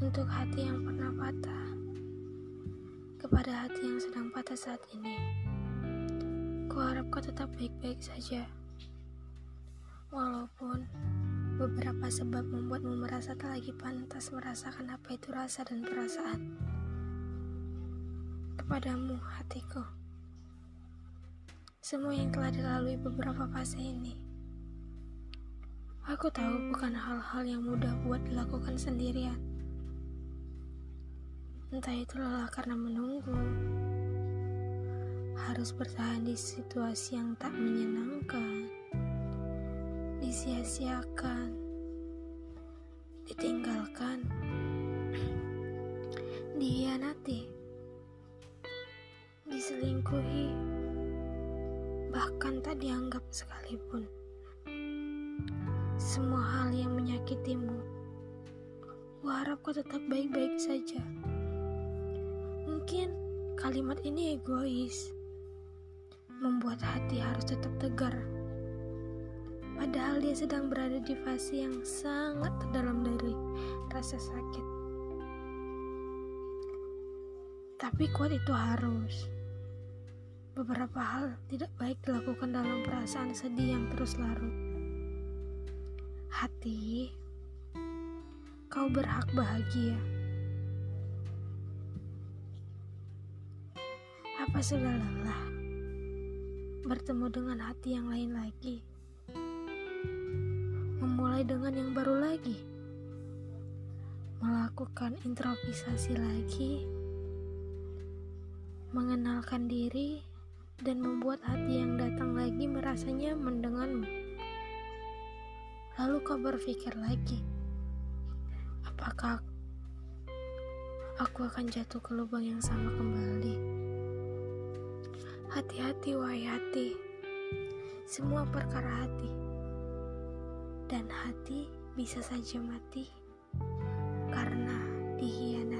Untuk hati yang pernah patah, kepada hati yang sedang patah saat ini, kuharap kau tetap baik-baik saja. Walaupun beberapa sebab membuatmu merasa tak lagi pantas merasakan apa itu rasa dan perasaan. Kepadamu, hatiku. Semua yang telah dilalui beberapa fase ini. Aku tahu bukan hal-hal yang mudah buat dilakukan sendirian. Entah itu lelah karena menunggu, harus bertahan di situasi yang tak menyenangkan, disia-siakan, ditinggalkan, dihianati, diselingkuhi, bahkan tak dianggap sekalipun. Semua hal yang menyakitimu, kuharap kau tetap baik-baik saja. Mungkin kalimat ini egois, membuat hati harus tetap tegar. Padahal dia sedang berada di fase yang sangat terdalam dari rasa sakit. Tapi kuat itu harus. Beberapa hal tidak baik dilakukan dalam perasaan sedih yang terus larut. Hati, kau berhak bahagia. Apa sudah lelah bertemu dengan hati yang lain lagi? Memulai dengan yang baru lagi? Melakukan improvisasi lagi? Mengenalkan diri dan membuat hati yang datang lagi merasa nyaman denganmu. Lalu kau berpikir lagi, apakah aku akan jatuh ke lubang yang sama kembali? Hati-hati, wahai hati. Semua perkara hati. Dan hati bisa saja mati karena dihianati.